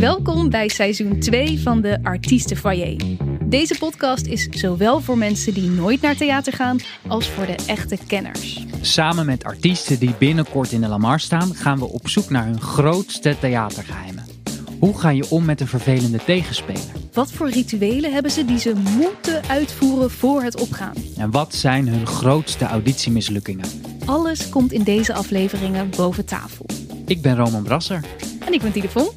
Welkom bij seizoen 2 van de Artiestenfoyer. Deze podcast is zowel voor mensen die nooit naar theater gaan als voor de echte kenners. Samen met artiesten die binnenkort in de Lamar staan, gaan we op zoek naar hun grootste theatergeheimen. Hoe ga je om met een vervelende tegenspeler? Wat voor rituelen hebben ze die ze moeten uitvoeren voor het opgaan? En wat zijn hun grootste auditiemislukkingen? Alles komt in deze afleveringen boven tafel. Ik ben Roman Brasser. En ik ben Tide Vonk.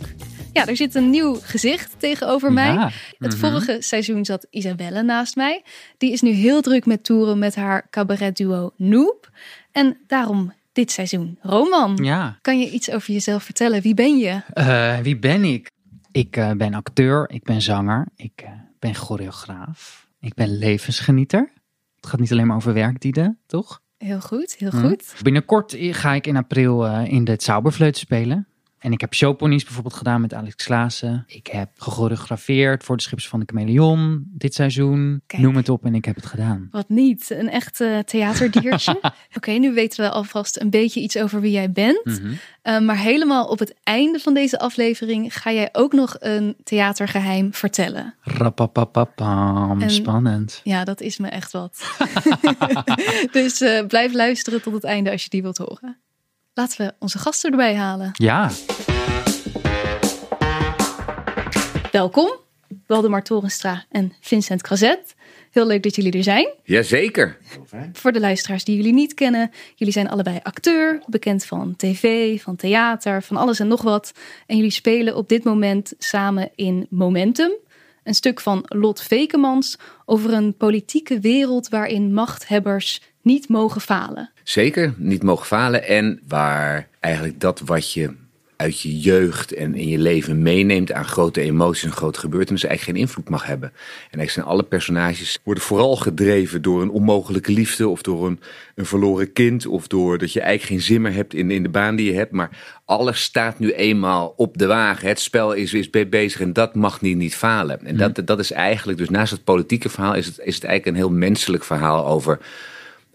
Ja, er zit een nieuw gezicht tegenover mij. Ja. Het Mhm. vorige seizoen zat Isabelle naast mij. Die is nu heel druk met toeren met haar cabaretduo Noop. En daarom dit seizoen Roman. Ja. Kan je iets over jezelf vertellen? Wie ben je? Eh, wie ben ik? Ik eh, ben acteur, ik ben zanger, ik eh, ben choreograaf, ik ben levensgenieter. Het gaat niet alleen maar over werkdieden, toch? Heel goed, heel Hm. goed. Binnenkort ga ik in april in de Zauberfleut spelen. En ik heb showponies bijvoorbeeld gedaan met Alex Klaassen. Ik heb gechoreografeerd voor de Schippers van de Chameleon dit seizoen. Kijk. Noem het op en ik heb het gedaan. Wat niet, een echt eh, theaterdiertje. Oké, nu weten we alvast een beetje iets over wie jij bent. Mhm. Eh, maar helemaal op het einde van deze aflevering ga jij ook nog een theatergeheim vertellen. Rapapapapam, En- spannend. Ja, dat is me echt wat. dus eh, blijf luisteren tot het einde als je die wilt horen. Laten we onze gasten erbij halen. Ja, Welkom, Waldemar Torenstra en Vincent Crozet. Heel leuk dat jullie er zijn. Jazeker. Voor de luisteraars die jullie niet kennen, jullie zijn allebei acteur, bekend van tv, van theater, van alles en nog wat. En jullie spelen op dit moment samen in Momentum, een stuk van Lot Vekemans over een politieke wereld waarin machthebbers niet mogen falen. Zeker, niet mogen falen. En waar eigenlijk dat wat je uit je jeugd en in je leven meeneemt aan grote emoties en grote gebeurtenissen eigenlijk geen invloed mag hebben. En eigenlijk zijn alle personages worden vooral gedreven door een onmogelijke liefde of door een, een verloren kind of door dat je eigenlijk geen zin meer hebt in, in de baan die je hebt. Maar alles staat nu eenmaal op de wagen. Het spel is, is be- bezig en dat mag niet, niet falen. En dat, dat is eigenlijk, dus naast het politieke verhaal is het, is het eigenlijk een heel menselijk verhaal over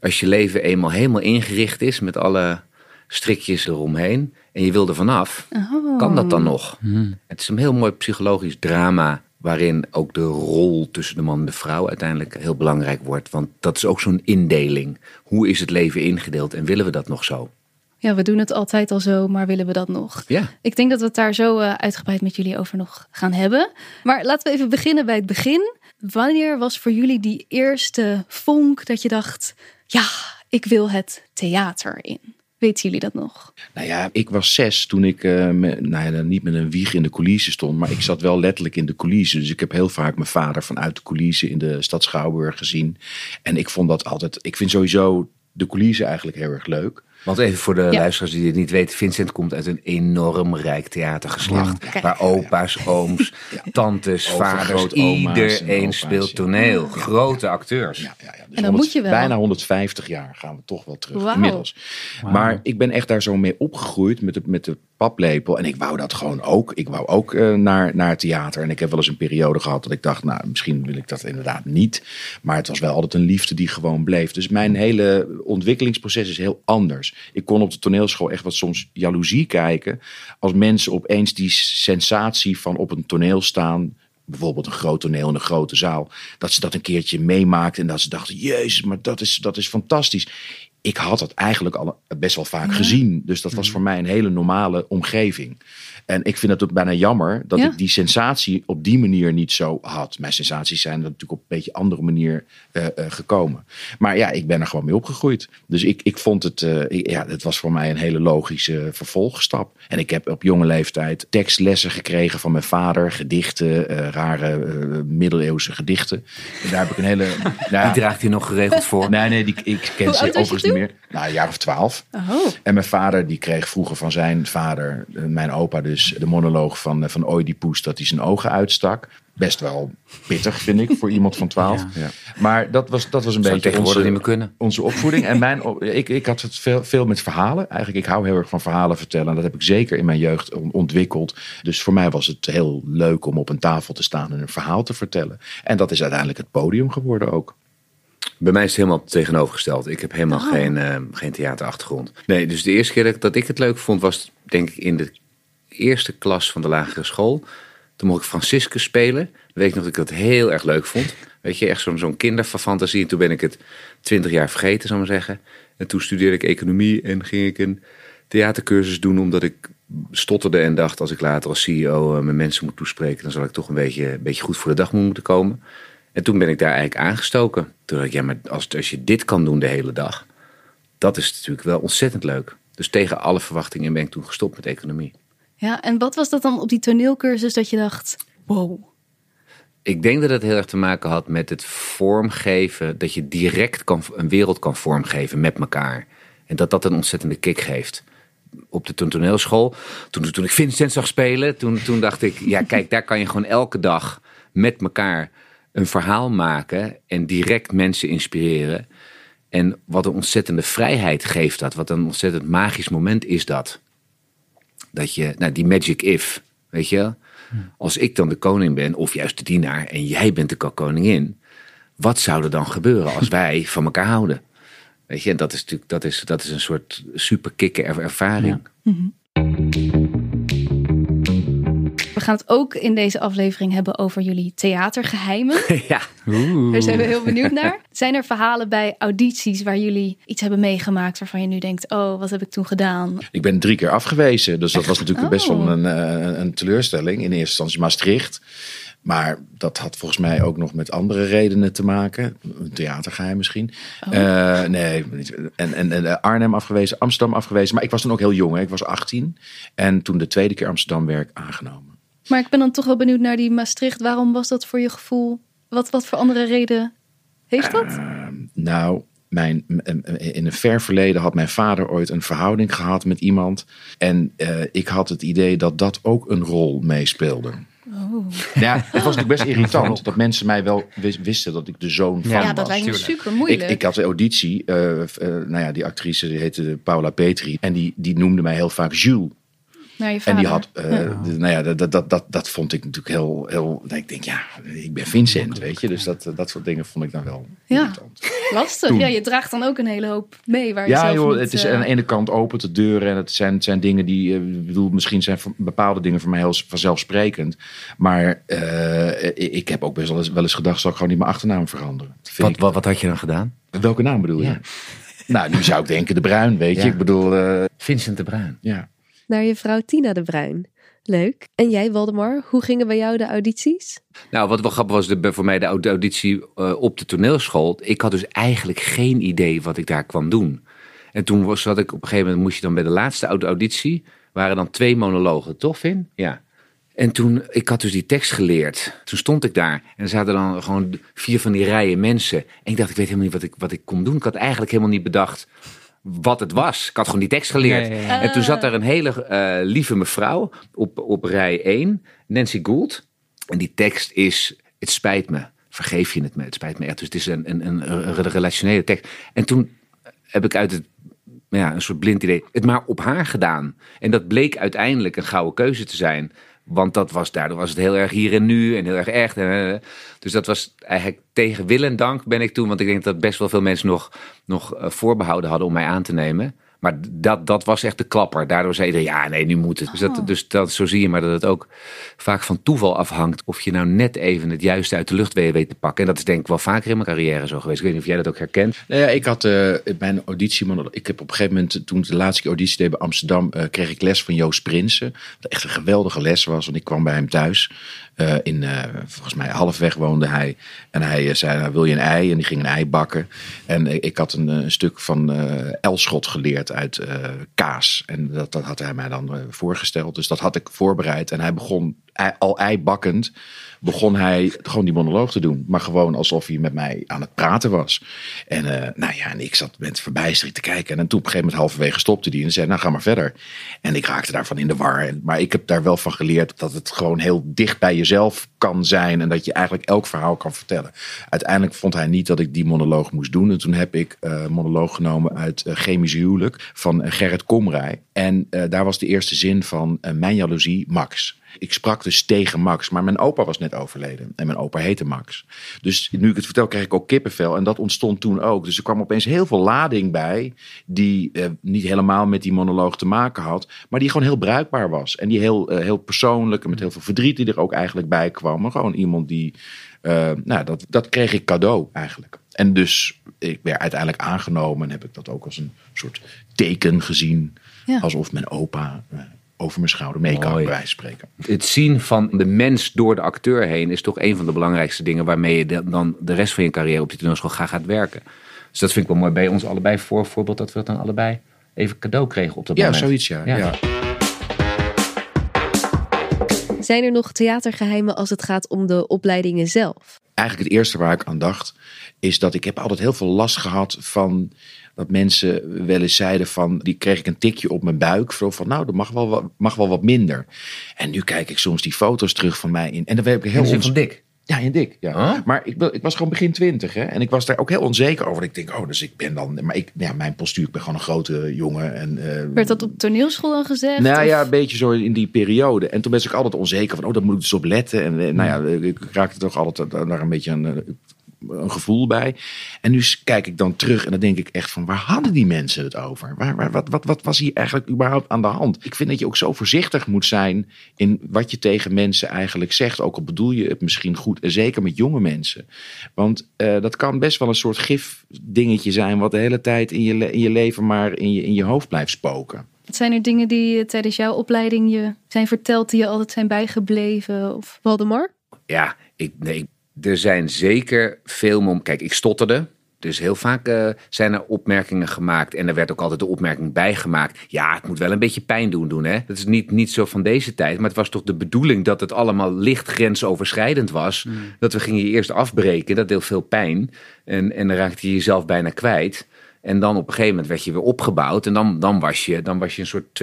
als je leven eenmaal helemaal ingericht is met alle strikjes eromheen en je wil er vanaf, Oh. kan dat dan nog? Het is een heel mooi psychologisch drama waarin ook de rol tussen de man en de vrouw uiteindelijk heel belangrijk wordt. Want dat is ook zo'n indeling. Hoe is het leven ingedeeld en willen we dat nog zo? Ja, we doen het altijd al zo, maar willen we dat nog? Ja. Ik denk dat we het daar zo eh, uitgebreid met jullie over nog gaan hebben. Maar laten we even beginnen bij het begin. Wanneer was voor jullie die eerste vonk dat je dacht: ja, ik wil het theater in? Weten jullie dat nog? Nou ja, ik was zes toen ik eh, nou ja, niet met een wieg in de coulissen stond. Maar ik zat wel letterlijk in de coulissen. Dus ik heb heel vaak mijn vader vanuit de coulissen in de stad Schouwburg gezien. En ik vond dat altijd... Ik vind sowieso de coulissen eigenlijk heel erg leuk. Want even voor de Ja. luisteraars die het niet weten, Vincent komt uit een enorm rijk theatergeslacht. Ja. Waar opa's, ooms, tantes, vaders, iedereen opa's, speelt toneel. Ja. Grote acteurs. Ja, ja, ja. Dus En dan moet je wel. Bijna 150 jaar gaan we toch wel terug inmiddels. Maar ik ben echt daar zo mee opgegroeid met de, met de paplepel. En ik wou dat gewoon ook. Ik wou ook eh, naar, naar het theater. En ik heb wel eens een periode gehad dat ik dacht, nou, misschien wil ik dat inderdaad niet. Maar het was wel altijd een liefde die gewoon bleef. Dus mijn hele ontwikkelingsproces is heel anders. Ik kon op de toneelschool echt wat soms jaloezie kijken. Als mensen opeens die sensatie van op een toneel staan bijvoorbeeld een groot toneel in een grote zaal, dat ze dat een keertje meemaakten en dat ze dachten, jezus, maar dat is, dat is fantastisch. Ik had dat eigenlijk al best wel vaak gezien, dus dat was voor mij een hele normale omgeving. En ik vind het ook bijna jammer dat Ja. ik die sensatie op die manier niet zo had. Mijn sensaties zijn er natuurlijk op een beetje andere manier eh, eh, gekomen. Maar ja, ik ben er gewoon mee opgegroeid. Dus ik, ik vond het, eh, ik- ja, het was voor mij een hele logische vervolgstap. En ik heb op jonge leeftijd tekstlessen gekregen van mijn vader, gedichten, eh, rare eh, middeleeuwse gedichten. En daar heb ik een hele. Nou, Die draagt hij nog geregeld voor. Nee, nee, die, ik ken ze overigens niet meer. Nou, een jaar of twaalf. Oh, En mijn vader die kreeg vroeger van zijn vader, eh, mijn opa dus, de monoloog van, eh, van Oedipus dat hij zijn ogen uitstak. Best wel pittig, vind ik, voor iemand van 12. Ja. Maar dat was, dat was een Zou beetje tegenwoordig onze, niet meer kunnen. onze opvoeding. En mijn, op- ik, ik had het veel, veel met verhalen. Eigenlijk, ik hou heel erg van verhalen vertellen. En dat heb ik zeker in mijn jeugd on- ontwikkeld. Dus voor mij was het heel leuk om op een tafel te staan en een verhaal te vertellen. En dat is uiteindelijk het podium geworden ook. Bij mij is het helemaal tegenovergesteld. Ik heb helemaal Oh. geen, eh, geen theaterachtergrond. Nee, dus de eerste keer dat ik, het leuk vond was denk ik in de, eerste klas van de lagere school. Toen mocht ik Franciscus spelen. Weet ik nog dat ik dat heel erg leuk vond. Weet je, echt zo'n zo'n kinderfantasie. En toen ben ik het twintig jaar vergeten, zou ik maar zeggen. En toen studeerde ik economie en ging ik een theatercursus doen. Omdat ik stotterde en dacht, als ik later als CEO uh, mijn mensen moet toespreken... dan zal ik toch een beetje, een beetje goed voor de dag moeten komen. En toen ben ik daar eigenlijk aangestoken. Toen dacht ik, ja, maar als, als je dit kan doen de hele dag... dat is natuurlijk wel ontzettend leuk. Dus tegen alle verwachtingen ben ik toen gestopt met economie. Ja, en wat was dat dan op die toneelcursus dat je dacht, wow... Ik denk dat het heel erg te maken had met het vormgeven. Dat je direct kan, een wereld kan vormgeven met elkaar. En dat dat een ontzettende kick geeft. Op de toneelschool, toen, toen ik Vincent zag spelen, toen, toen dacht ik: ja, kijk, daar kan je gewoon elke dag met elkaar een verhaal maken. En direct mensen inspireren. En wat een ontzettende vrijheid geeft dat. Wat een ontzettend magisch moment is dat. Dat je, nou, die magic if, weet je als ik dan de koning ben, of juist de dienaar, en jij bent de koningin, wat zou er dan gebeuren als wij van elkaar houden? Weet je, dat is natuurlijk dat is, dat is een soort super kikke ervaring. Ja. Mm -hmm. We gaan het ook in deze aflevering hebben over jullie theatergeheimen. Ja. Daar zijn we heel benieuwd naar. Zijn er verhalen bij audities waar jullie iets hebben meegemaakt waarvan je nu denkt: oh, wat heb ik toen gedaan? Ik ben drie keer afgewezen, dus dat was natuurlijk best wel oh. een, een, een teleurstelling. In eerste instantie Maastricht. Maar dat had volgens mij ook nog met andere redenen te maken. Een theatergeheim misschien. Oh. Uh, nee, en, en, en, eh, Arnhem afgewezen, Amsterdam afgewezen. Maar ik was toen ook heel jong, hè. ik was 18. En toen de tweede keer Amsterdam werk aangenomen. Maar ik ben dan toch wel benieuwd naar die Maastricht. Waarom was dat voor je gevoel? Wat, wat voor andere reden heeft dat? Uh, nou, mijn, in een ver verleden had mijn vader ooit een verhouding gehad met iemand. En uh, ik had het idee dat dat ook een rol meespeelde. Oh. Ja, het was natuurlijk best irritant dat mensen mij wel wisten dat ik de zoon van ja, was. Ja, dat lijkt me super moeilijk. Ik, ik had de auditie, uh, uh, nou ja, die actrice die heette Paula Petri. En die, die noemde mij heel vaak Jules. En die had, uh, nou ja, dat, dat, dat, dat vond ik natuurlijk heel, heel. Ik denk, ja, ik ben Vincent, weet je. Dus dat, dat soort dingen vond ik dan wel ja. Lastig. Ja, je draagt dan ook een hele hoop mee. Waar je ja, zelf joh, het is uh... aan de ene kant open de deuren. En het zijn, het zijn dingen die, uh, bedoel, misschien zijn bepaalde dingen voor mij heel vanzelfsprekend. Maar uh, ik heb ook best wel eens, wel eens gedacht, zal ik gewoon niet mijn achternaam veranderen. Wat, wat, wat had je dan gedaan? Welke naam bedoel je? Nou, nu zou ik denken de Bruin, weet je. Ik bedoel... Vincent de Bruin. Ja naar je vrouw Tina de Bruin. Leuk. En jij, Waldemar, hoe gingen bij jou de audities? Nou, wat wel grappig was de, voor mij de auditie uh, op de toneelschool. Ik had dus eigenlijk geen idee wat ik daar kwam doen. En toen was, zat ik op een gegeven moment, moest je dan bij de laatste auditie, waren dan twee monologen, toch Vin? Ja. En toen, ik had dus die tekst geleerd. Toen stond ik daar en er zaten dan gewoon vier van die rijen mensen. En ik dacht, ik weet helemaal niet wat ik, wat ik kon doen. Ik had eigenlijk helemaal niet bedacht wat het was. Ik had gewoon die tekst geleerd. En toen zat er een hele uh, lieve mevrouw op, op rij 1, Nancy Gould. En die tekst is: Het spijt me, vergeef je het me, het spijt me echt. Dus het is een, een, een, een relationele tekst. En toen heb ik uit het ja, een soort blind idee. Het maar op haar gedaan. En dat bleek uiteindelijk een gouden keuze te zijn. Want dat was, daardoor was het heel erg hier en nu en heel erg echt. Dus dat was eigenlijk tegen wil en dank ben ik toen. Want ik denk dat best wel veel mensen nog, nog eh, voorbehouden hadden om mij aan te nemen. Maar dat, dat was echt de klapper. Daardoor zeiden ja, nee, nu moet het. Dus, dat, oh. dus dat, zo zie je maar dat het ook vaak van toeval afhangt. Of je nou net even het juiste uit de lucht weet te pakken. En dat is denk ik wel vaker in mijn carrière zo geweest. Ik weet niet of jij dat ook herkent. Nou ja, ik had uh, mijn auditie. Ik heb op een gegeven moment, toen de laatste keer auditie deed bij Amsterdam, uh, kreeg ik les van Joost Prinsen. Wat echt een geweldige les was. Want ik kwam bij hem thuis. Uh, in, uh, volgens mij halfweg woonde hij. En hij zei, nou, wil je een ei? En die ging een ei bakken. En ik had een, een stuk van Elschot geleerd uit kaas. En dat, dat had hij mij dan voorgesteld. Dus dat had ik voorbereid. En hij begon al eibakkend begon hij gewoon die monoloog te doen. Maar gewoon alsof hij met mij aan het praten was. En uh, nou ja, en ik zat met verbijstering te kijken. En toen op een gegeven moment halverwege stopte die en zei, nou ga maar verder. En ik raakte daarvan in de war. Maar ik heb daar wel van geleerd dat het gewoon heel dicht bij jezelf kan zijn. En dat je eigenlijk elk verhaal kan vertellen. Uiteindelijk vond hij niet dat ik die monoloog moest doen. En toen heb ik uh, monoloog genomen uit uh, Chemisch Huwelijk van Gerrit Komrij. En eh, daar was de eerste zin van eh, mijn jaloezie, Max. Ik sprak dus tegen Max, maar mijn opa was net overleden. En mijn opa heette Max. Dus nu ik het vertel, kreeg ik ook kippenvel. En dat ontstond toen ook. Dus er kwam opeens heel veel lading bij. Die eh, niet helemaal met die monoloog te maken had. Maar die gewoon heel bruikbaar was. En die heel, heel persoonlijk en met heel veel verdriet die er ook eigenlijk bij kwam. Maar gewoon iemand die. Eh, nou, dat, dat kreeg ik cadeau eigenlijk. En dus ik werd uiteindelijk aangenomen en heb ik dat ook als een soort teken gezien. Ja. Alsof mijn opa eh, over mijn schouder mee kan, bij wijze van spreken. Het zien van de mens door de acteur heen is toch een van de belangrijkste dingen waarmee je de- dan de rest van je carrière op die toneelschool gaat, gaat werken. Dus dat vind ik wel mooi bij ons allebei voor voorbeeld dat we het dan allebei even cadeau kregen op dat Ja, moment. zoiets ja. Ja. ja. Zijn er nog theatergeheimen als het gaat om de opleidingen zelf? Eigenlijk het eerste waar ik aan dacht, is dat ik heb altijd heel veel last gehad van dat mensen wel eens zeiden van, die kreeg ik een tikje op mijn buik. Van, nou, dat mag wel, wat, mag wel wat minder. En nu kijk ik soms die foto's terug van mij in. En dan ben ik heel In de zin ons- van dik. Ja, in dik. Ja. Huh? Maar ik, wil- ik was gewoon begin twintig. Hè? En ik was daar ook heel onzeker over. Ik denk, oh, dus ik ben dan. Maar ik, ja, mijn postuur, ik ben gewoon een grote jongen. En, eh, Werd dat op toneelschool dan gezegd? nou Of- ja, een beetje zo in die periode. En toen was ik altijd onzeker van, oh, daar moet ik dus op letten. En eh, nou ja, ik raakte toch altijd daar een beetje een, eh, een gevoel bij. En nu kijk ik dan terug en dan denk ik echt van, waar hadden die mensen het over? Waar, waar, wat, wat, wat was hier eigenlijk überhaupt aan de hand? Ik vind dat je ook zo voorzichtig moet zijn in wat je tegen mensen eigenlijk zegt. Ook al bedoel je het misschien goed, en zeker met jonge mensen. Want eh, dat kan best wel een soort gifdingetje zijn... wat de hele tijd in je, le- in je leven maar in je, in je hoofd blijft spoken. Zijn er dingen die eh, tijdens jouw opleiding je zijn verteld die je altijd zijn bijgebleven? Of... Waldemar? Ja, ik, nee, ik- er zijn zeker veel mom. Kijk, ik stotterde. Dus heel vaak eh, zijn er opmerkingen gemaakt. En er werd ook altijd de opmerking bijgemaakt. Ja, het moet wel een beetje pijn doen, doen hè. Dat is niet, niet zo van deze tijd. Maar het was toch de bedoeling dat het allemaal licht grensoverschrijdend was. Dat we gingen je eerst afbreken. Dat deed veel pijn. En, en dan raakte je jezelf bijna kwijt. En dan op een gegeven moment werd je weer opgebouwd. En dan, dan, was, je, dan was je een soort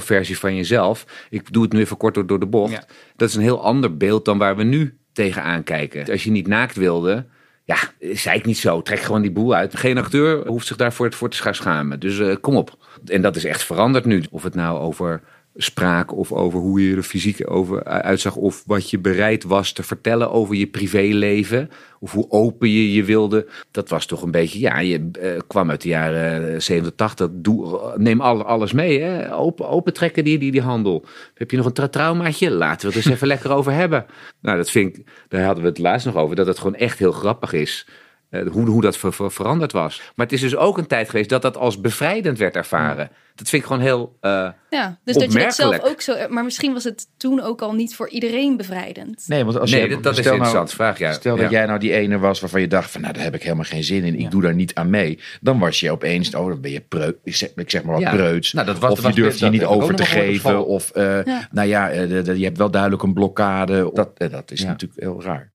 2.0 versie van jezelf. Ik doe het nu even kort door, door de bocht. Ja. Dat is een heel ander beeld dan waar we nu tegenaan kijken. Als je niet naakt wilde, ja, zei ik niet zo. Trek gewoon die boel uit. Geen acteur hoeft zich daarvoor voor te schamen. Dus eh, kom op. En dat is echt veranderd nu. Of het nou over spraak of over hoe je er fysiek over uitzag. Of wat je bereid was te vertellen over je privéleven. Of hoe open je je wilde. Dat was toch een beetje, ja, je eh, kwam uit de jaren 70, 80. Doe, neem al, alles mee. Hè? Open, open trekken die, die, die handel. Heb je nog een tra- traumaatje? Laten we het eens even lekker over hebben. Nou, dat vind ik, daar hadden we het laatst nog over. Dat het gewoon echt heel grappig is. Eh, hoe, hoe dat ver- ver- veranderd was. Maar het is dus ook een tijd geweest dat dat als bevrijdend werd ervaren. Dat vind ik gewoon heel. eh, Ja, dus dat je dat zelf Opmerkelijk. ook zo... Maar misschien was het toen ook al niet voor iedereen bevrijdend. Nee, want als Nee, je, dat- dat is nou- vraag, ja. Stel Ja. dat jij nou die ene was waarvan je dacht van, nou, daar heb ik helemaal geen zin in. Ik Ja. doe daar niet aan mee. Dan was je opeens, oh, dan ben je preu, ik zeg, ik zeg maar wat Ja. preuts. Nou, dat was- of je was- durft je niet over te geven. Of, eh, Ja. nou ja, de- de- je hebt wel duidelijk een blokkade. Dat, dat is Ja. natuurlijk heel raar.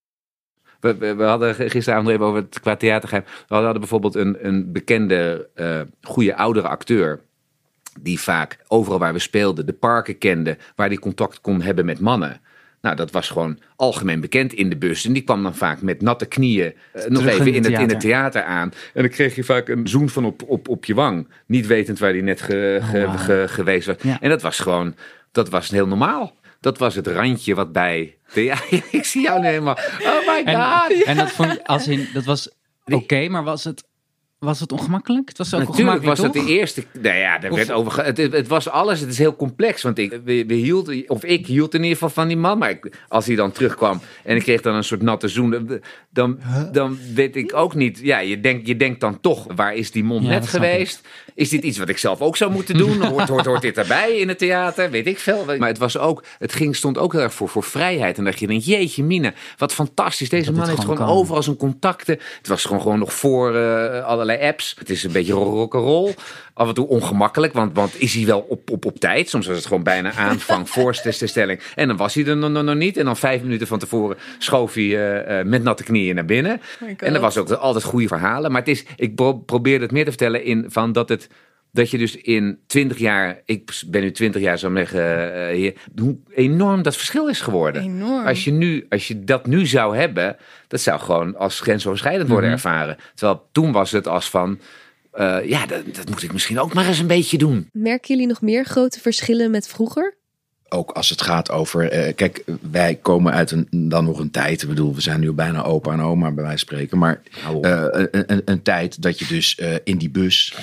We, we, we hadden gisteravond nog even over het qua theatergeheim. We hadden bijvoorbeeld een, een bekende, eh goede oudere acteur. Die vaak overal waar we speelden de parken kende. Waar die contact kon hebben met mannen. Nou, dat was gewoon algemeen bekend in de bus. En die kwam dan vaak met natte knieën eh, nog even in het het, in het theater. theater aan. En dan kreeg je vaak een zoen van op, op, op je wang. Niet wetend waar die net ge- ge- wauw. ge- geweest was. Ja. En dat was gewoon, dat was heel normaal. Dat was het randje wat bij... Ja, ik zie jou nu helemaal... Oh my god! en dat, vond je, als in, dat was oké, maar was het, was het ongemakkelijk? Het was ook Natuurlijk was het de eerste. Nou ja, daar Of- werd over. ge- Het, het was alles. Het is heel complex. Want ik, we, we hielden, of ik hield in ieder geval van die man. Maar ik- als hij dan terugkwam en ik kreeg dan een soort natte zoen. Dan, dan weet ik ook niet. Ja, je denkt, je denkt dan toch, waar is die mond Ja, net dat geweest? Is dit iets wat ik zelf ook zou moeten doen? Hoort, hoort, hoort dit erbij in het theater? Weet ik veel. Maar het, was ook, het ging, stond ook heel erg voor, voor vrijheid. En dat je denkt, jeetje mine, wat fantastisch. Deze Dat man heeft gewoon gewoon kan. overal zijn contacten. Het was gewoon, gewoon nog voor eh, allerlei apps. Het is een beetje rock'n'roll. Af en toe ongemakkelijk, want, want is hij wel op, op, op tijd? Soms was het gewoon bijna aanvang voor de stelling. En dan was hij er nog, nog, nog niet. En dan vijf minuten van tevoren schoof hij eh, eh, met natte knieën naar binnen. En er was ook altijd goede verhalen. Maar het is, ik pro- probeerde het meer te vertellen in van dat het dat je dus in 20 jaar, ik ben nu 20 jaar zou zeggen, eh, hier, hoe enorm dat verschil is geworden. Enorm. Als je, nu, als je dat nu zou hebben, dat zou gewoon als grensoverschrijdend worden Mhm. ervaren. Terwijl toen was het als van, eh, ja, dat, dat moet ik misschien ook maar eens een beetje doen. Merken jullie nog meer grote verschillen met vroeger? Ook als het gaat over. eh, kijk, wij komen uit een, dan nog een tijd. Ik bedoel, we zijn nu bijna opa en oma bij wijze van spreken. Maar eh, een, een, een tijd dat je dus eh, in die bus.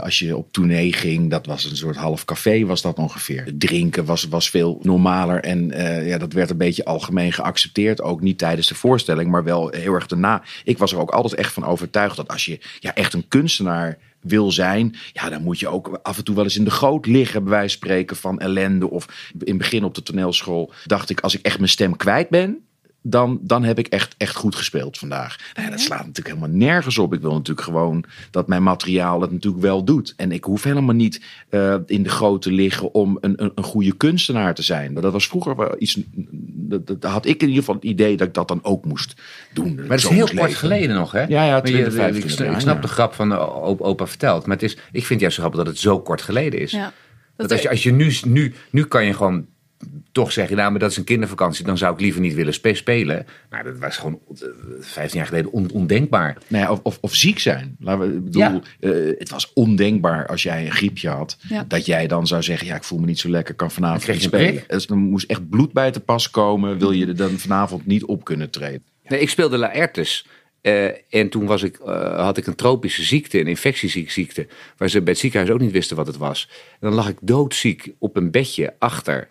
als je op tournee ging, dat was een soort half café, was dat ongeveer. Drinken was, was veel normaler. En ja, dat werd een beetje algemeen geaccepteerd. Ook niet tijdens de voorstelling, maar wel heel erg daarna. Ik was er ook altijd echt van overtuigd dat als je ja, echt een kunstenaar wil zijn, ja, dan moet je ook af en toe wel eens in de goot liggen, bij wijze van spreken van ellende. Of in het begin op de toneelschool dacht ik, als ik echt mijn stem kwijt ben, dan, dan heb ik echt, echt goed gespeeld vandaag. Nou ja, dat slaat natuurlijk helemaal nergens op. Ik wil natuurlijk gewoon dat mijn materiaal het natuurlijk wel doet. En ik hoef helemaal niet eh, in de goot te liggen om een, een, een goede kunstenaar te zijn. Maar dat was vroeger wel iets. Dat, dat had ik in ieder geval het idee dat ik dat dan ook moest doen. Maar het is heel kort geleden nog, hè? Ja, ja, Maar je- 20, ik, 25 snap- ik jaar, snap ja. de grap van de op- opa verteld. Maar het is, ik vind het juist zo grappig dat het zo kort geleden is. Ja. Dat als je, als je nu, nu, nu kan je gewoon toch zeggen, nou, maar dat is een kindervakantie. Dan zou ik liever niet willen spe- spelen. Maar dat was gewoon eh, 15 jaar geleden on- ondenkbaar. Nou ja, of, of, of ziek zijn. Laten we, ik bedoel, Ja. eh, het was ondenkbaar als jij een griepje had. Ja. Dat jij dan zou zeggen, ja, ik voel me niet zo lekker, kan vanavond niet je spelen. Dus dan moest echt bloed bij te pas komen. Wil je er dan vanavond niet op kunnen treden. Nee, ik speelde Laertes. Eh, en toen was ik, had ik een tropische ziekte, een infectieziekte, waar ze bij het ziekenhuis ook niet wisten wat het was. En dan lag ik doodziek op een bedje achter.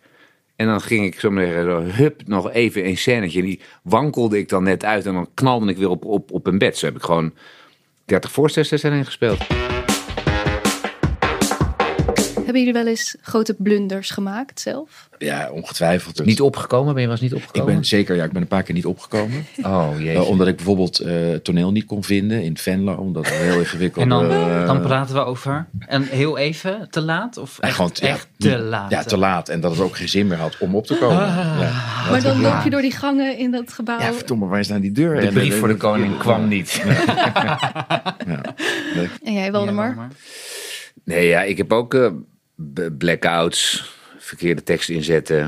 En dan ging ik zo zeggen, hup, nog even een scènetje. En die wankelde ik dan net uit en dan knalde ik weer op, op, op een bed. Zo heb ik gewoon 30 voorstellingen gespeeld. Hebben jullie wel eens grote blunders gemaakt zelf? Ja, ongetwijfeld. Niet opgekomen? Ben je wel eens niet ik opgekomen? ben zeker, ja, ik ben een paar keer niet opgekomen. Oh jeetje. omdat ik bijvoorbeeld eh, toneel niet kon vinden in Venlo. Omdat het heel ingewikkeld En dan, eh, dan praten we over. En heel even te laat? Of en echt, gewoon, ja, echt te laat? Ja, te laat. En dat het ook geen zin meer had om op te komen. Ah. ja. maar dan loop je door die gangen in dat gebouw. ja, verdomme, waar is nou die deur? de brief voor de koning kwam niet. Ja. Nee. En jij, Waldemar? Nee, ja, ik heb ook eh, blackouts, verkeerde tekst inzetten.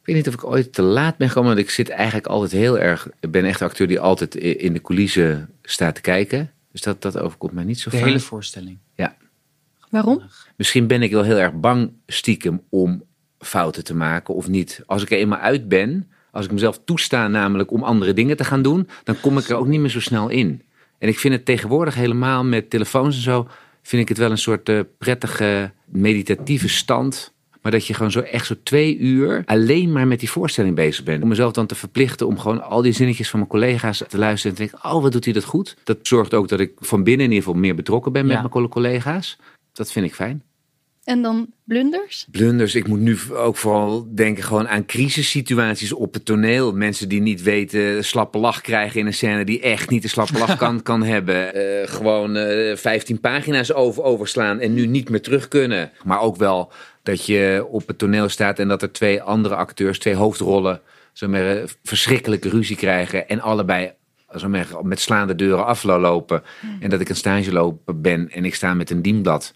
Ik weet niet of ik ooit te laat ben gekomen, want ik zit eigenlijk altijd heel erg... Ik ben echt een acteur die altijd in de coulissen staat te kijken. Dus dat, dat overkomt mij niet zo De vaak. hele voorstelling. Ja. Waarom? Misschien ben ik wel heel erg bang stiekem om fouten te maken of niet. Als ik er eenmaal uit ben, als ik mezelf toesta namelijk om andere dingen te gaan doen, dan kom ik er ook niet meer zo snel in. En ik vind het tegenwoordig helemaal met telefoons en zo, vind ik het wel een soort eh, prettige meditatieve stand. Maar dat je gewoon zo echt zo twee uur alleen maar met die voorstelling bezig bent. Om mezelf dan te verplichten om gewoon al die zinnetjes van mijn collega's te luisteren. En te denken, oh wat doet hij dat goed. Dat zorgt ook dat ik van binnen in ieder geval meer betrokken ben met mijn collega's. Dat vind ik fijn. En dan blunders? Blunders. Ik moet nu ook vooral denken gewoon aan crisissituaties op het toneel. Mensen die niet weten, slappe lach krijgen in een scène die echt niet de slappe lach kan, kan hebben. Eh, gewoon eh 15 pagina's over, overslaan en nu niet meer terug kunnen. Maar ook wel dat je op het toneel staat en dat er twee andere acteurs, twee hoofdrollen, eh, verschrikkelijke ruzie krijgen. En allebei met slaande deuren aflopen. En dat ik een stage lopen ben en ik sta met een dienblad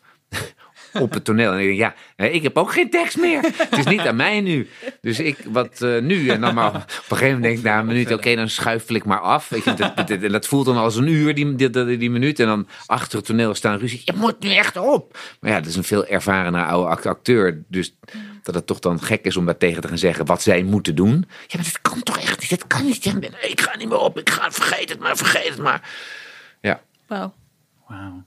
op het toneel. En ik denk, ja, ik heb ook geen tekst meer. Het is niet aan mij nu. Dus ik, wat eh, nu? En dan maar op een gegeven moment denk ik na een minuut, oké, dan schuifel ik maar af. Weet je, dat, dat, voelt dan als een uur, die, die, minuut. En dan achter het toneel staan ruzie. Je moet nu echt op. Maar ja, dat is een veel ervarener oude act- acteur. Dus dat het toch dan gek is om daar tegen te gaan zeggen wat zij moeten doen. Ja, maar dat kan toch echt niet? Dat kan niet. Ik ga niet meer op. Ik ga, vergeet het maar, vergeet het maar. Ja. Wauw.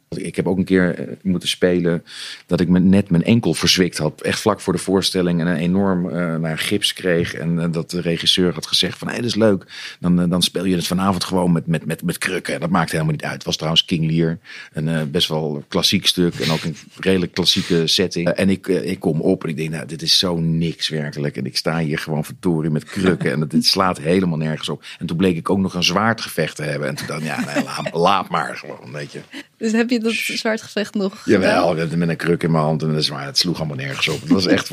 Ik heb ook een keer eh, moeten spelen dat ik me net mijn enkel verzwikt had. Echt vlak voor de voorstelling en een enorm naar gips kreeg. En eh, dat de regisseur had gezegd van, hé, dat is leuk. Dan, dan speel je het vanavond gewoon met, met, met, met krukken. En dat maakt helemaal niet uit. Het was trouwens King Lear. Een best wel klassiek stuk en ook een redelijk klassieke setting. En ik, ik kom op en ik denk, nou, dit is zo niks werkelijk. En ik sta hier gewoon vertoren met krukken. En dit slaat helemaal nergens op. En toen bleek ik ook nog een zwaardgevecht te hebben. En toen dacht ja, laat, laat maar gewoon, weet je. Dus heb je dat zwaardgevecht nog Jawel, gedaan? met een kruk in mijn hand en dat is maar, het sloeg allemaal nergens op. Het was echt,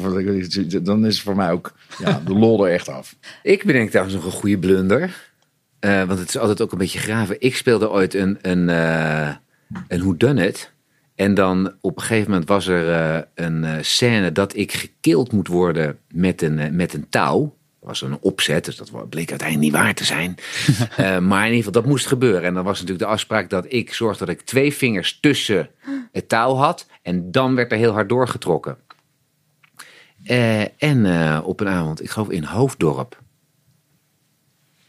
dan is het voor mij ook ja, de lol er echt af. Ik bedenk trouwens nog een goede blunder. Eh, want het is altijd ook een beetje graven. Ik speelde ooit een, een, eh een whodunit. En dan op een gegeven moment was er eh, een scène dat ik gekild moet worden met een, met een touw. Was een opzet, dus dat bleek uiteindelijk niet waar te zijn. Eh, maar in ieder geval, dat moest gebeuren. En dan was natuurlijk de afspraak dat ik zorgde dat ik twee vingers tussen het touw had. En dan werd er heel hard doorgetrokken. Eh, en eh, op een avond, ik geloof in Hoofddorp,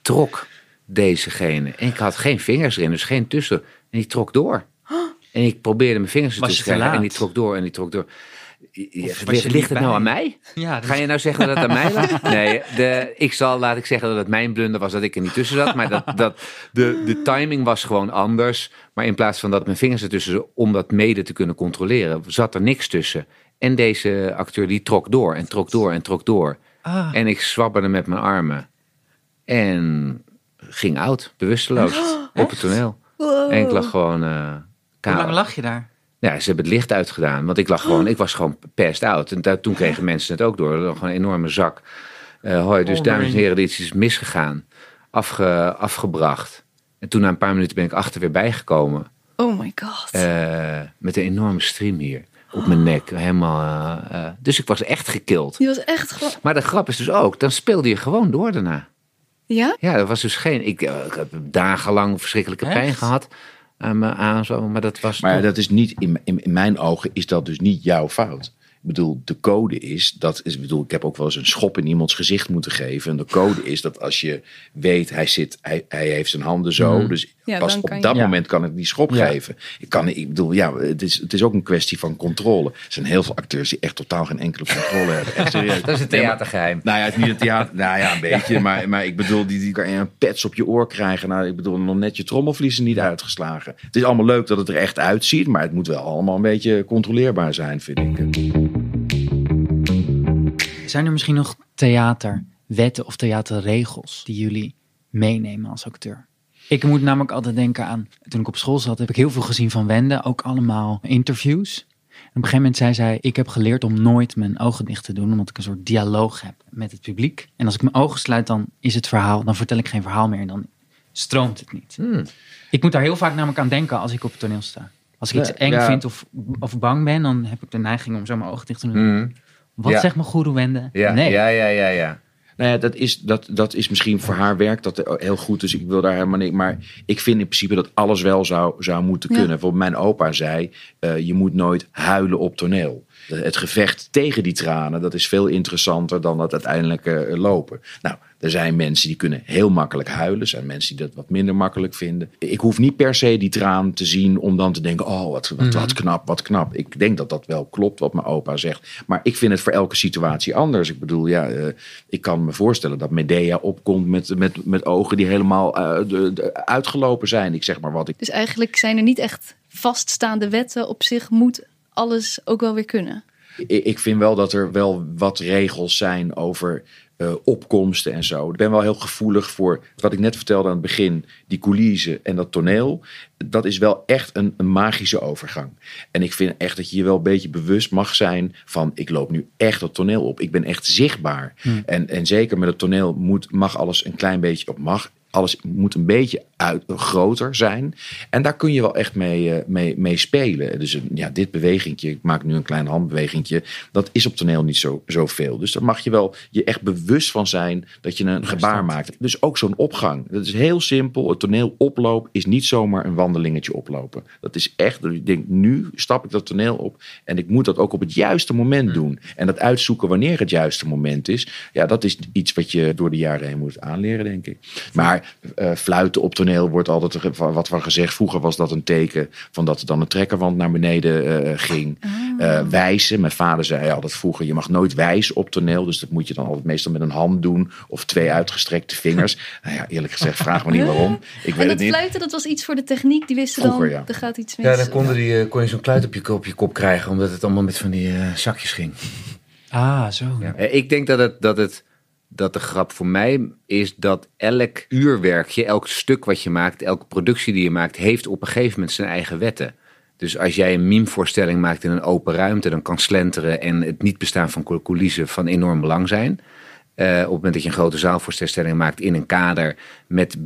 trok dezegene. En ik had geen vingers erin, dus geen tussen. En die trok door. En ik probeerde mijn vingers te krijgen. En die trok door en die trok door. Ligt ligt het nou aan mij? Ja, Ga je nou zeggen dat het aan mij lag? Nee, de, ik zal, laat ik zeggen dat het mijn blunder was dat ik er niet tussen zat. Maar dat, dat, de, de timing was gewoon anders. Maar in plaats van dat mijn vingers ertussen zaten om dat mede te kunnen controleren, zat er niks tussen. En deze acteur die trok door en trok door en trok door. Ah. En ik zwabberde met mijn armen. En ging oud, bewusteloos, op het toneel. En ik lag gewoon... eh Hoe lang lag je daar? Ja, ze hebben het licht uitgedaan. Want ik lag gewoon, ik was gewoon passed out. En daar, toen kregen mensen het ook door. Gewoon een enorme zak. Eh hoi, dus Oh, dames en heren, dit is iets misgegaan. Afge, afgebracht. En toen na een paar minuten ben ik achter weer bijgekomen. Oh my god. Eh, met een enorme stream hier op mijn nek. Helemaal, eh, dus ik was echt gekild. Die was echt gewoon... Maar de grap is dus ook, dan speelde je gewoon door daarna. Ja? Ja, dat was dus geen... Ik, ik heb dagenlang verschrikkelijke pijn gehad aan mijn aanzo. Maar dat was Maar toch- dat is niet, in, in, in mijn ogen is dat dus niet jouw fout. Ik bedoel, de code is, dat is, ik bedoel, ik heb ook wel eens een schop in iemands gezicht moeten geven. En de code is dat als je weet, hij zit, hij, hij heeft zijn handen zo. Dus Ja, pas op je- dat Ja. moment kan ik die schop Ja. geven. Ik kan, ik bedoel, ja, het is, het is ook een kwestie van controle. Er zijn heel veel acteurs die echt totaal geen enkele controle hebben. Echt serieus. Dat is een theatergeheim. Nou ja, het is niet het theater. Nou ja, een beetje. Maar, maar ik bedoel, die, die kan je een pets op je oor krijgen. Nou, ik bedoel, nog net je trommelvliezen niet uitgeslagen. Het is allemaal leuk dat het er echt uitziet. Maar het moet wel allemaal een beetje controleerbaar zijn, vind ik. Zijn er misschien nog theaterwetten of theaterregels die jullie meenemen als acteur? Ik moet namelijk altijd denken aan, toen ik op school zat, heb ik heel veel gezien van Wende, ook allemaal interviews. En op een gegeven moment zei zij, ik heb geleerd om nooit mijn ogen dicht te doen, omdat ik een soort dialoog heb met het publiek. En als ik mijn ogen sluit, dan is het verhaal, dan vertel ik geen verhaal meer en dan stroomt het niet. Ik moet daar heel vaak namelijk aan denken als ik op het toneel sta. Als ik iets Ja, eng ja. vind of, of bang ben, dan heb ik de neiging om zo mijn ogen dicht te doen. Mhm. Wat Ja. zegt mijn goeroe Wende? Ja, nee. ja, ja, ja, ja. Nou ja, dat is, dat, dat is misschien voor haar werk dat heel goed. Dus ik wil daar helemaal niet. Maar ik vind in principe dat alles wel zou, zou moeten Ja. kunnen. Bijvoorbeeld mijn opa zei: eh, je moet nooit huilen op toneel. Het gevecht tegen die tranen, dat is veel interessanter dan het uiteindelijk eh, lopen. Nou, er zijn mensen die kunnen heel makkelijk huilen. Er zijn mensen die dat wat minder makkelijk vinden. Ik hoef niet per se die traan te zien om dan te denken: oh, wat, wat, wat knap, wat knap. Ik denk dat dat wel klopt wat mijn opa zegt. Maar ik vind het voor elke situatie anders. Ik bedoel, ja, eh, ik kan me voorstellen dat Medea opkomt met, met, met ogen die helemaal eh, de- de- uitgelopen zijn. Ik zeg maar wat. Ik, Dus eigenlijk zijn er niet echt vaststaande wetten op zich. Moet alles ook wel weer kunnen. ik ik vind wel dat er wel wat regels zijn over eh, opkomsten en zo. Ik ben wel heel gevoelig voor wat ik net vertelde aan het begin. Die coulissen en dat toneel. Dat is wel echt een, een magische overgang. En ik vind echt dat je je wel een beetje bewust mag zijn van... ik loop nu echt het toneel op. Ik ben echt zichtbaar. En, en zeker met het toneel moet, mag alles een klein beetje... op mag alles moet een beetje uit, groter zijn. En daar kun je wel echt mee, eh, mee, mee spelen. Dus een- ja, dit bewegingje, ik maak nu een klein handbewegingje. Dat is op toneel niet zo, zoveel. Dus daar mag je wel je echt bewust van zijn dat je een gebaar maakt. Dus ook zo'n opgang. Dat is heel simpel. Het toneel oploop is niet zomaar een wandelingetje oplopen. Dat is echt, dat ik denk, nu stap ik dat toneel op. En ik moet dat ook op het juiste moment doen. En dat uitzoeken wanneer het juiste moment is. Ja, dat is iets wat je door de jaren heen moet aanleren, denk ik. Maar eh, fluiten op toneel wordt altijd wat van gezegd. Vroeger was dat een teken van dat er dan een trekkerwand naar beneden eh, ging. Eh, wijzen. Mijn vader zei altijd vroeger: je mag nooit wijzen op toneel. Dus dat moet je dan altijd meestal met een hand doen of twee uitgestrekte vingers. nou ja, eerlijk gezegd, vraag me niet waarom. Ik En weet dat het niet. fluiten, dat was iets voor de techniek. Die wisten Vroeger, dan, ja. er gaat iets mis. Ja, dan konden die, kon je zo'n kluit op je, op je kop krijgen, omdat het allemaal met van die zakjes ging. Ah, zo. Eh, Ik denk dat, het, dat, het, dat de grap voor mij is dat elk uurwerkje, elk stuk wat je maakt, elke productie die je maakt, heeft op een gegeven moment zijn eigen wetten. Dus als jij een meme-voorstelling maakt in een open ruimte, dan kan slenteren en het niet bestaan van cou- coulissen van enorm belang zijn. Eh, op het moment dat je een grote zaalvoorstelling maakt in een kader, met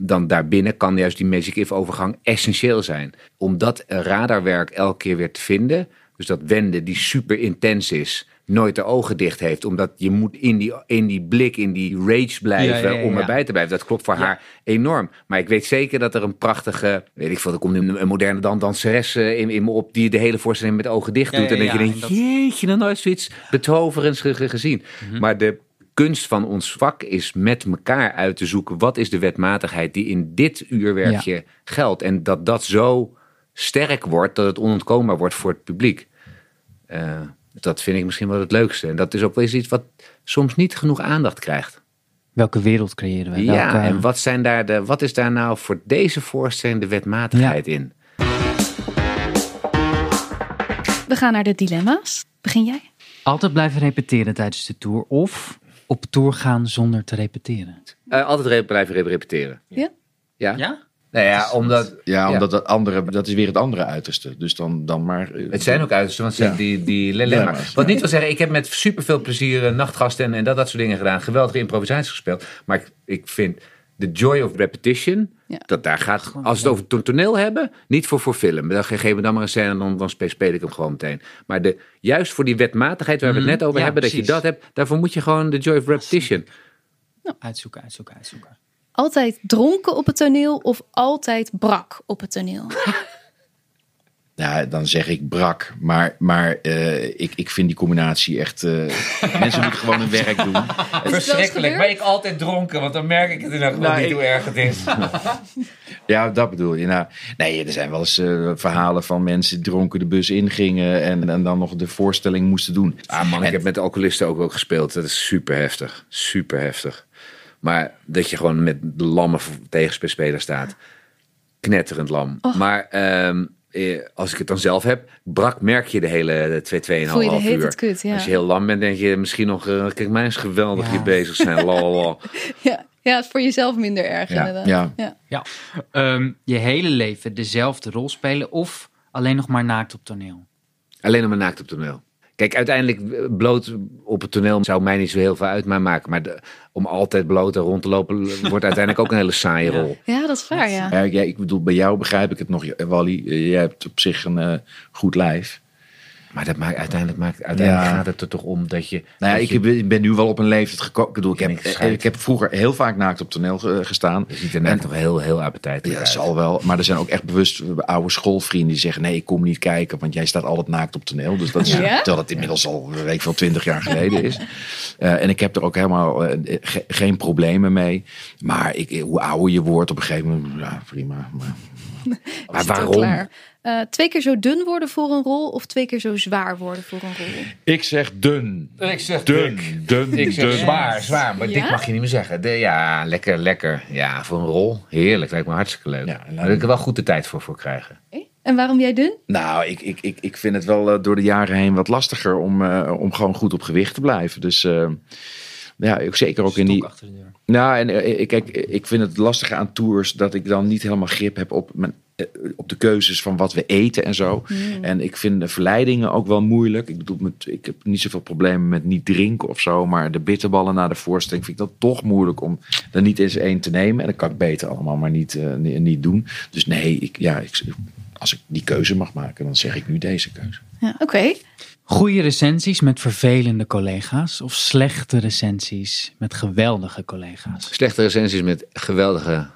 dan daarbinnen kan juist die Magic If overgang essentieel zijn. Om dat radarwerk elke keer weer te vinden, dus dat wenden die super intens is, nooit de ogen dicht heeft. Omdat je moet in die, in die blik, in die rage blijven Ja, ja, ja, om erbij te blijven. Dat klopt voor haar enorm. Maar ik weet zeker dat er een prachtige, weet ik veel, er komt een, een moderne dan, danseres in, in me op die de hele voorstelling met ogen dicht doet. en dat je denkt, en dat- jeetje, nog nooit zoiets betoverends ge- ge- gezien. Mhm. Maar de kunst van ons vak is met elkaar uit te zoeken, wat is de wetmatigheid die in dit uurwerkje geldt. En dat dat zo sterk wordt, dat het onontkoombaar wordt voor het publiek. Eh, dat vind ik misschien wel het leukste. En dat is ook wel eens iets wat soms niet genoeg aandacht krijgt. Welke wereld creëren we? Ja, Welke- en wat, zijn daar de, wat is daar nou voor deze voorstelling de wetmatigheid in? We gaan naar de dilemma's. Begin jij? Altijd blijven repeteren tijdens de tour of op tour gaan zonder te repeteren. Eh, altijd re- blijven re- repeteren. Ja? Ja? Ja? Nou ja, omdat... Ja, omdat dat andere, dat is weer het andere uiterste. Dus dan, dan maar. eh, Het zijn ook uitersten, want het zijn Ja. die, die dilemma's. Wat niet wil zeggen, ik heb met superveel plezier eh, nachtgasten en, en dat, dat soort dingen gedaan. Geweldige improvisaties gespeeld. Maar ik, ik vind de joy of repetition, Ja. dat daar gaat, als we het over to- toneel hebben, niet voor, voor film. Dan ge- geef me dan maar een scène en dan, dan spe- speel ik hem gewoon meteen. Maar de, juist voor die wetmatigheid waar we het net over Mhm. Ja, hebben, dat je dat hebt, daarvoor moet je gewoon de joy of repetition. Uitzoeken, uitzoeken, uitzoeken. Altijd dronken op het toneel of altijd brak op het toneel? Ja, dan zeg ik brak. Maar, maar eh, ik, ik vind die combinatie echt. eh, mensen moeten gewoon hun werk doen. Verschrikkelijk, maar ik altijd dronken, want dan merk ik het in geval niet hoe erg het is. Ja, dat bedoel je. Nou, nee, er zijn wel eens eh, verhalen van mensen die dronken de bus ingingen. En, en dan nog de voorstelling moesten doen. Ah man, ik En- heb met alcoholisten ook, ook gespeeld. Dat is super heftig. Super heftig. Maar dat je gewoon met de lamme tegenspeler staat. Knetterend lam. Maar ehm, eh, als ik het dan zelf heb, brak merk je de hele 2, 2,5 Voel je de hele uur. tijd kut, ja. Als je heel lam bent, denk je misschien nog, eh, kijk mij eens geweldig Ja. hier bezig zijn. Lalala. Ja, ja, het is voor jezelf minder erg Ja, inderdaad. ja. ja. Ja. Ehm, je hele leven dezelfde rol spelen of alleen nog maar naakt op toneel. Alleen nog maar naakt op toneel. Kijk, uiteindelijk eh, bloot op het toneel zou mij niet zo heel veel uit mij maken. Maar de- om altijd bloot er rond te lopen wordt uiteindelijk ook een hele saaie rol. Ja, dat is waar, ja. Ja, ja, ik bedoel, bij jou begrijp ik het nog, Wally. Eh, Jij hebt op zich een eh, goed lijf. Maar dat maakt, uiteindelijk, maakt, uiteindelijk Ja. gaat het er toch om dat je... Nou ja, dat ik je- ben, nu wel op een leeftijd gekomen. Ik bedoel, ik heb, Ik scheid. ik heb vroeger heel vaak naakt op toneel ge- gestaan. Je ziet er net toch heel, heel appetijtelijk Ja, uit. zal wel. Maar er zijn ook echt bewust oude schoolvrienden die zeggen: nee, ik kom niet kijken, want jij staat altijd naakt op toneel. Dus dat is, Ja? terwijl het inmiddels al weet ik veel twintig jaar geleden is. Eh, en ik heb er ook helemaal eh, ge- geen problemen mee. Maar ik, hoe ouder je wordt, op een gegeven moment, ja, prima. Maar, Maar waarom? Eh, twee keer zo dun worden voor een rol of twee keer zo zwaar worden voor een rol? ik zeg dun. Ik zeg Dun, dun, Ik zeg dun. zwaar, zwaar. Maar Ja? dik mag je niet meer zeggen. De, ja, lekker, lekker. Ja, voor een rol. Heerlijk. Lijkt me hartstikke leuk. Ja, Daar wil ik er wel goed de tijd voor, voor krijgen. En waarom jij dun? Nou, ik, ik, ik, ik vind het wel eh, door de jaren heen wat lastiger om, eh, om gewoon goed op gewicht te blijven. Dus ja, ik, zeker ook in die. Stok achter de deur. Nou, en ik- kijk, ik vind het lastige aan tours dat ik dan niet helemaal grip heb op, mijn, op de keuzes van wat we eten en zo. En ik vind de verleidingen ook wel moeilijk. Ik bedoel, met, ik heb niet zoveel problemen met niet drinken of zo, maar de bitterballen na de voorstelling vind ik dat toch moeilijk om er niet eens één te nemen. En dat kan ik beter allemaal maar niet, eh, ni- niet doen. Dus nee, ik, ja, ik, als ik die keuze mag maken, dan zeg ik nu deze keuze. Ja, Oké. Goede recensies met vervelende collega's of slechte recensies met geweldige collega's? Slechte recensies met geweldige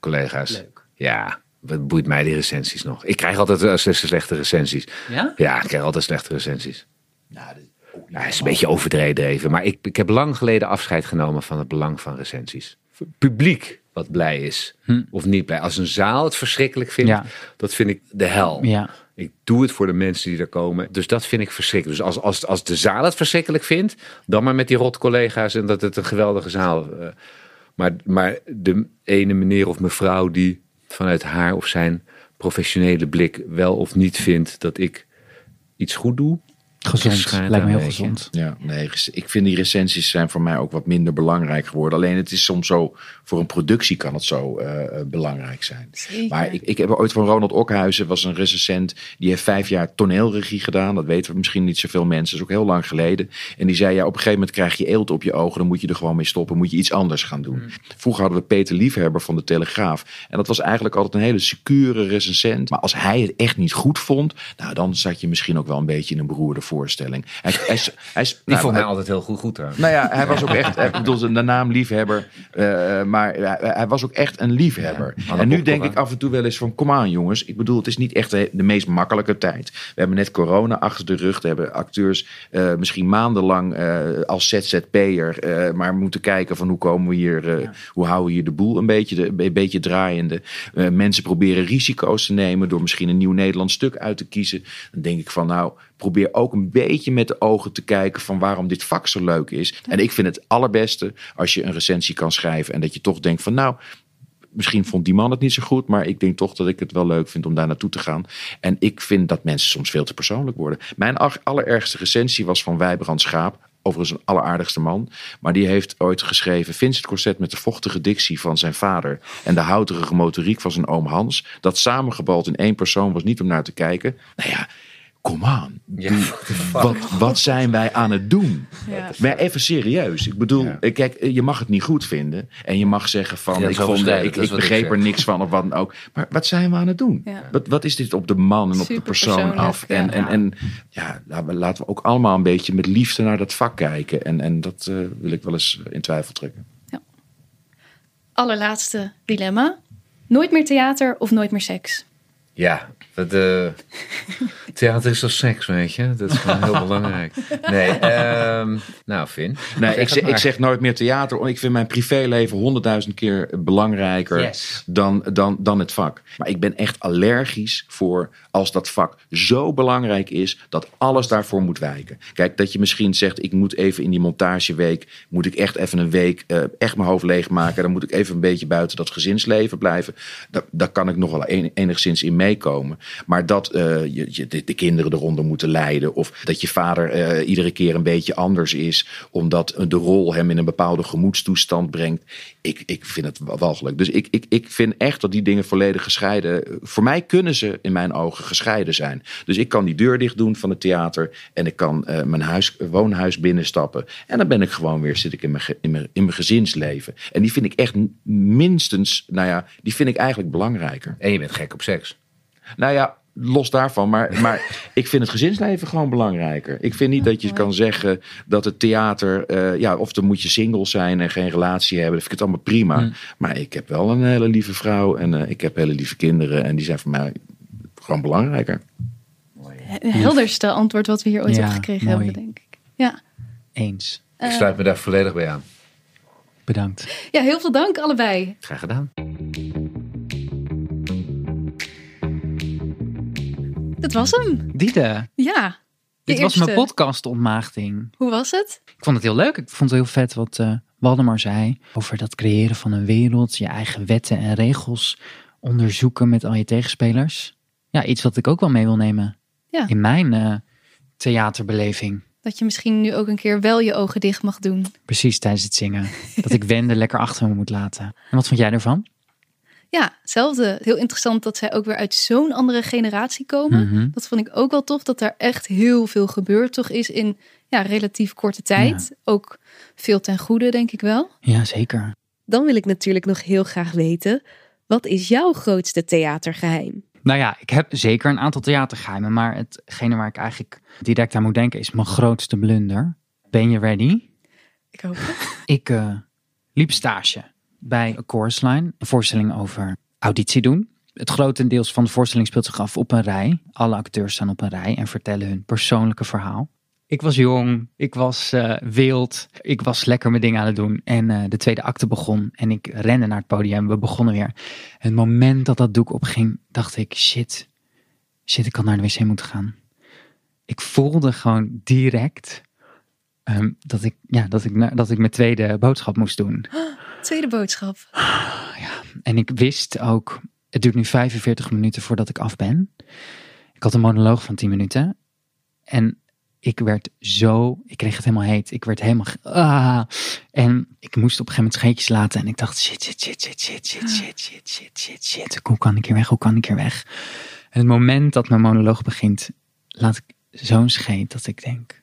collega's. Leuk. Ja, wat boeit mij die recensies nog? Ik krijg altijd uh, slechte recensies. Ja? Ja, ik krijg altijd slechte recensies. Nou, dit- ook niet Nou, het is een beetje overdreven, maar ik, ik heb lang geleden afscheid genomen van het belang van recensies. Publiek wat blij is of niet blij. Als een zaal het verschrikkelijk vindt, Ja. dat vind ik de hel. Ja. Ik doe het voor de mensen die er komen. Dus dat vind ik verschrikkelijk. Dus als, als, als de zaal het verschrikkelijk vindt, dan maar met die rot collega's en dat het een geweldige zaal. eh, maar, maar de ene meneer of mevrouw die vanuit haar of zijn professionele blik wel of niet vindt dat ik iets goed doe. Gezond. schijnt Lijkt me heel beetje. gezond. Ja, nee, ik vind die recensies zijn voor mij ook wat minder belangrijk geworden. Alleen het is soms zo, voor een productie kan het zo eh, eh, belangrijk zijn. Zeker. Maar ik, ik heb ooit van Ronald Okhuizen, was een recensent, die heeft vijf jaar toneelregie gedaan. Dat weten we misschien niet zoveel mensen, dat is ook heel lang geleden. En die zei, ja, op een gegeven moment krijg je eelt op je ogen, dan moet je er gewoon mee stoppen, moet je iets anders gaan doen. Vroeger hadden we Peter Liefhebber van de Telegraaf. En dat was eigenlijk altijd een hele secure recensent. Maar als hij het echt niet goed vond, nou dan zat je misschien ook wel een beetje in een beroerde voorstelling. Hij, hij, hij, Die nou, vond hij- altijd heel goed, goed trouwens. nou ja, hij was ook echt, ik bedoel, de naam liefhebber, eh, maar hij, hij was ook echt een liefhebber. Ja, en nu denk ik af en toe wel eens van, kom aan jongens, ik bedoel, het is niet echt de, de meest makkelijke tijd. We hebben net corona achter de rug, we hebben acteurs eh, misschien maandenlang eh, als ZZP'er, maar moeten kijken van hoe komen we hier, hoe houden we hier de boel een beetje, de, een beetje draaiende. Mensen proberen risico's te nemen door misschien een nieuw Nederlands stuk uit te kiezen. Dan denk ik van, nou, probeer ook een beetje met de ogen te kijken van waarom dit vak zo leuk is. En ik vind het allerbeste als je een recensie kan schrijven en dat je toch denkt van nou, misschien vond die man het niet zo goed, maar ik denk toch dat ik het wel leuk vind om daar naartoe te gaan. En ik vind dat mensen soms veel te persoonlijk worden. Mijn allerergste recensie was van Wijbrand Schaap. Overigens een alleraardigste man. Maar die heeft ooit geschreven... Vincent Corset met de vochtige dictie van zijn vader... en de houterige motoriek van zijn oom Hans... dat samengebald in één persoon was niet om naar te kijken. Nou ja, kom aan. Ja, wat, wat zijn wij aan het doen? Ja. Maar even serieus. Ik bedoel, Ja. kijk, je mag het niet goed vinden. En je mag zeggen van, ik, vond, ik, ik begreep er niks van of wat dan ook. Maar wat zijn we aan het doen? Ja. Wat, wat is dit op de man en op de persoon af? En, ja. en, en ja, laten we, laten we ook allemaal een beetje met liefde naar dat vak kijken. En, en dat eh, wil ik wel eens in twijfel trekken. Allerlaatste dilemma. Nooit meer theater of nooit meer seks? Ja, dat, eh, theater is toch seks, weet je? Dat is gewoon heel belangrijk. Nee, ehm, nou, Finn. Nee, zeg ik, zeg, ik zeg nooit meer theater. Ik vind mijn privéleven honderdduizend keer belangrijker Yes. dan, dan, dan het vak. Maar ik ben echt allergisch voor als dat vak zo belangrijk is dat alles daarvoor moet wijken. Kijk, dat je misschien zegt, ik moet even in die montageweek, moet ik echt even een week eh, echt mijn hoofd leegmaken. Dan moet ik even een beetje buiten dat gezinsleven blijven. Daar, daar kan ik nog wel enigszins in meekomen. Maar dat eh, je, de, de kinderen eronder moeten leiden. Of dat je vader eh, iedere keer een beetje anders is. Omdat de rol hem in een bepaalde gemoedstoestand brengt. Ik, ik vind het walgelijk. Dus ik, ik, ik vind echt dat die dingen volledig gescheiden. Voor mij kunnen ze in mijn ogen gescheiden zijn. Dus ik kan die deur dicht doen van het theater. En ik kan eh, mijn huis, woonhuis binnenstappen. En dan ben ik gewoon weer, zit ik in mijn, in, mijn, in mijn gezinsleven. En die vind ik echt minstens, nou ja, die vind ik eigenlijk belangrijker. En je bent gek op seks. Nou ja, los daarvan. Maar, maar ik vind het gezinsleven gewoon belangrijker. Ik vind niet dat je kan zeggen dat het theater... eh, ja, of dan moet je single zijn en geen relatie hebben. Dat vind ik het allemaal prima. Maar ik heb wel een hele lieve vrouw. En eh, ik heb hele lieve kinderen. En die zijn voor mij gewoon belangrijker. Het helderste antwoord wat we hier ooit Ja, hebben gekregen mooi. hebben, denk ik. Ja. Eens. Ik sluit me daar volledig bij aan. Bedankt. ja, heel veel dank allebei. Graag gedaan. Dat was hem. Diede, Ja. dit was mijn podcast ontmaagding. Hoe was het? Ik vond het heel leuk. Ik vond het heel vet wat eh Waldemar zei. Over dat creëren van een wereld. Je eigen wetten en regels onderzoeken met al je tegenspelers. Ja, iets wat ik ook wel mee wil nemen. Ja. In mijn eh, theaterbeleving. Dat je misschien nu ook een keer wel je ogen dicht mag doen. Precies tijdens het zingen. dat ik Wende lekker achter me moet laten. En wat vond jij ervan? Ja, hetzelfde. Heel interessant dat zij ook weer uit zo'n andere generatie komen. Mhm. Dat vond ik ook wel tof, dat daar echt heel veel gebeurd toch is in ja, relatief korte tijd. Ook veel ten goede, denk ik wel. Ja, zeker. Dan wil ik natuurlijk nog heel graag weten, wat is jouw grootste theatergeheim? Nou ja, ik heb zeker een aantal theatergeheimen. Maar hetgene waar ik eigenlijk direct aan moet denken is mijn grootste blunder. Ben je ready? Ik hoop het. Ik eh, liep stage bij Chorus Line, een voorstelling over auditie doen. Het grotendeels van de voorstelling speelt zich af op een rij. Alle acteurs staan op een rij en vertellen hun persoonlijke verhaal. Ik was jong, ik was eh, wild, ik was lekker mijn dingen aan het doen. En eh, de tweede acte begon en ik rende naar het podium. We begonnen weer. Het moment dat dat doek opging, dacht ik, shit, shit, ik had naar de wc moeten gaan. Ik voelde gewoon direct ehm, dat, ik, ja, dat, ik, dat ik mijn tweede boodschap moest doen. Tweede boodschap. En ik wist ook, het duurt nu 45 minuten voordat ik af ben. Ik had een monoloog van 10 minuten. En ik werd zo, ik kreeg het helemaal heet. Ik werd helemaal, ah. En ik moest op een gegeven moment scheetjes laten. En ik dacht, shit, shit, shit, shit, shit, shit, shit, shit, shit, shit, shit. Hoe kan ik hier weg? Hoe kan ik hier weg? En het moment dat mijn monoloog begint, laat ik zo'n scheet dat ik denk,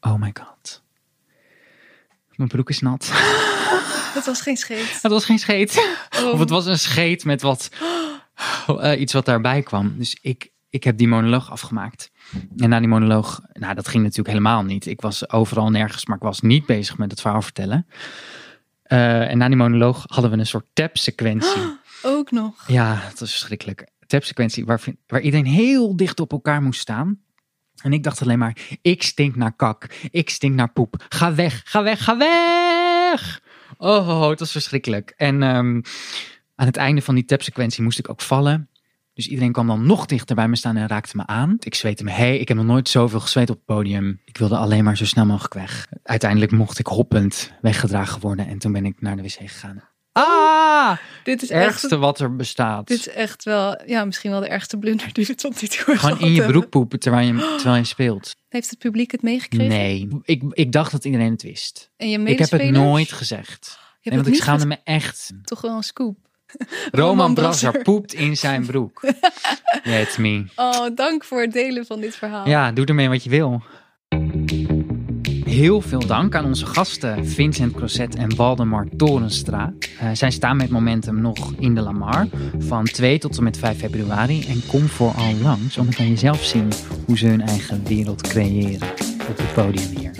oh my god. Mijn broek is nat. Het was geen scheet. Het was geen scheet. Oh. Of het was een scheet met wat. eh, iets wat daarbij kwam. Dus ik, ik heb die monoloog afgemaakt. En na die monoloog, nou dat ging natuurlijk helemaal niet. Ik was overal nergens, maar ik was niet bezig met het verhaal vertellen. Eh, en na die monoloog hadden we een soort tap-sequentie. Ook nog. Ja, het was verschrikkelijk. Tap-sequentie waar, waar iedereen heel dicht op elkaar moest staan. En ik dacht alleen maar, ik stink naar kak. Ik stink naar poep. Ga weg, ga weg, ga weg! Oh, oh, oh, het was verschrikkelijk. En ehm, aan het einde van die tap-sequentie moest ik ook vallen. Dus iedereen kwam dan nog dichter bij me staan en raakte me aan. Ik zweette me, hey, ik heb nog nooit zoveel gezweet op het podium. Ik wilde alleen maar zo snel mogelijk weg. Uiteindelijk mocht ik hoppend weggedragen worden en toen ben ik naar de wc gegaan. Ah! Dit is Het ergste echt, wat er bestaat. dit is echt wel, ja, misschien wel de ergste blunder die we tot nu toe Gewoon in je broek poepen terwijl je, terwijl je speelt. Heeft het publiek het meegekregen? Nee, ik, ik dacht dat iedereen het wist. En je Ik heb het nooit gezegd. Nee, want ik schaamde me echt. Toch wel een scoop. Roman Brasser. Poept in zijn broek. It's me. Oh, dank voor het delen van dit verhaal. Ja, doe ermee wat je wil. Heel veel dank aan onze gasten Vincent Crosset en Waldemar Torenstra. Eh, zij staan met Momentum nog in de Lamar van 2 tot en met 5 februari. En kom vooral langs, want dan kan je zelf zien hoe ze hun eigen wereld creëren op het podium hier.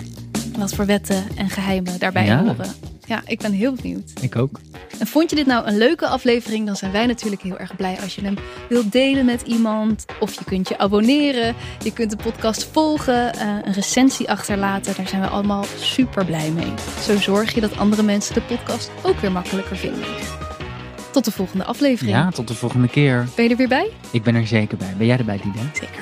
Wat voor wetten en geheimen daarbij Ja. horen. Ja, ik ben heel benieuwd. Ik ook. En vond je dit nou een leuke aflevering? Dan zijn wij natuurlijk heel erg blij als je hem wilt delen met iemand. Of je kunt je abonneren. Je kunt de podcast volgen. eh, een recensie achterlaten. Daar zijn we allemaal super blij mee. Zo zorg je dat andere mensen de podcast ook weer makkelijker vinden. Tot de volgende aflevering. Ja, tot de volgende keer. Ben je er weer bij? Ik ben er zeker bij. Ben jij erbij, Diede? Zeker.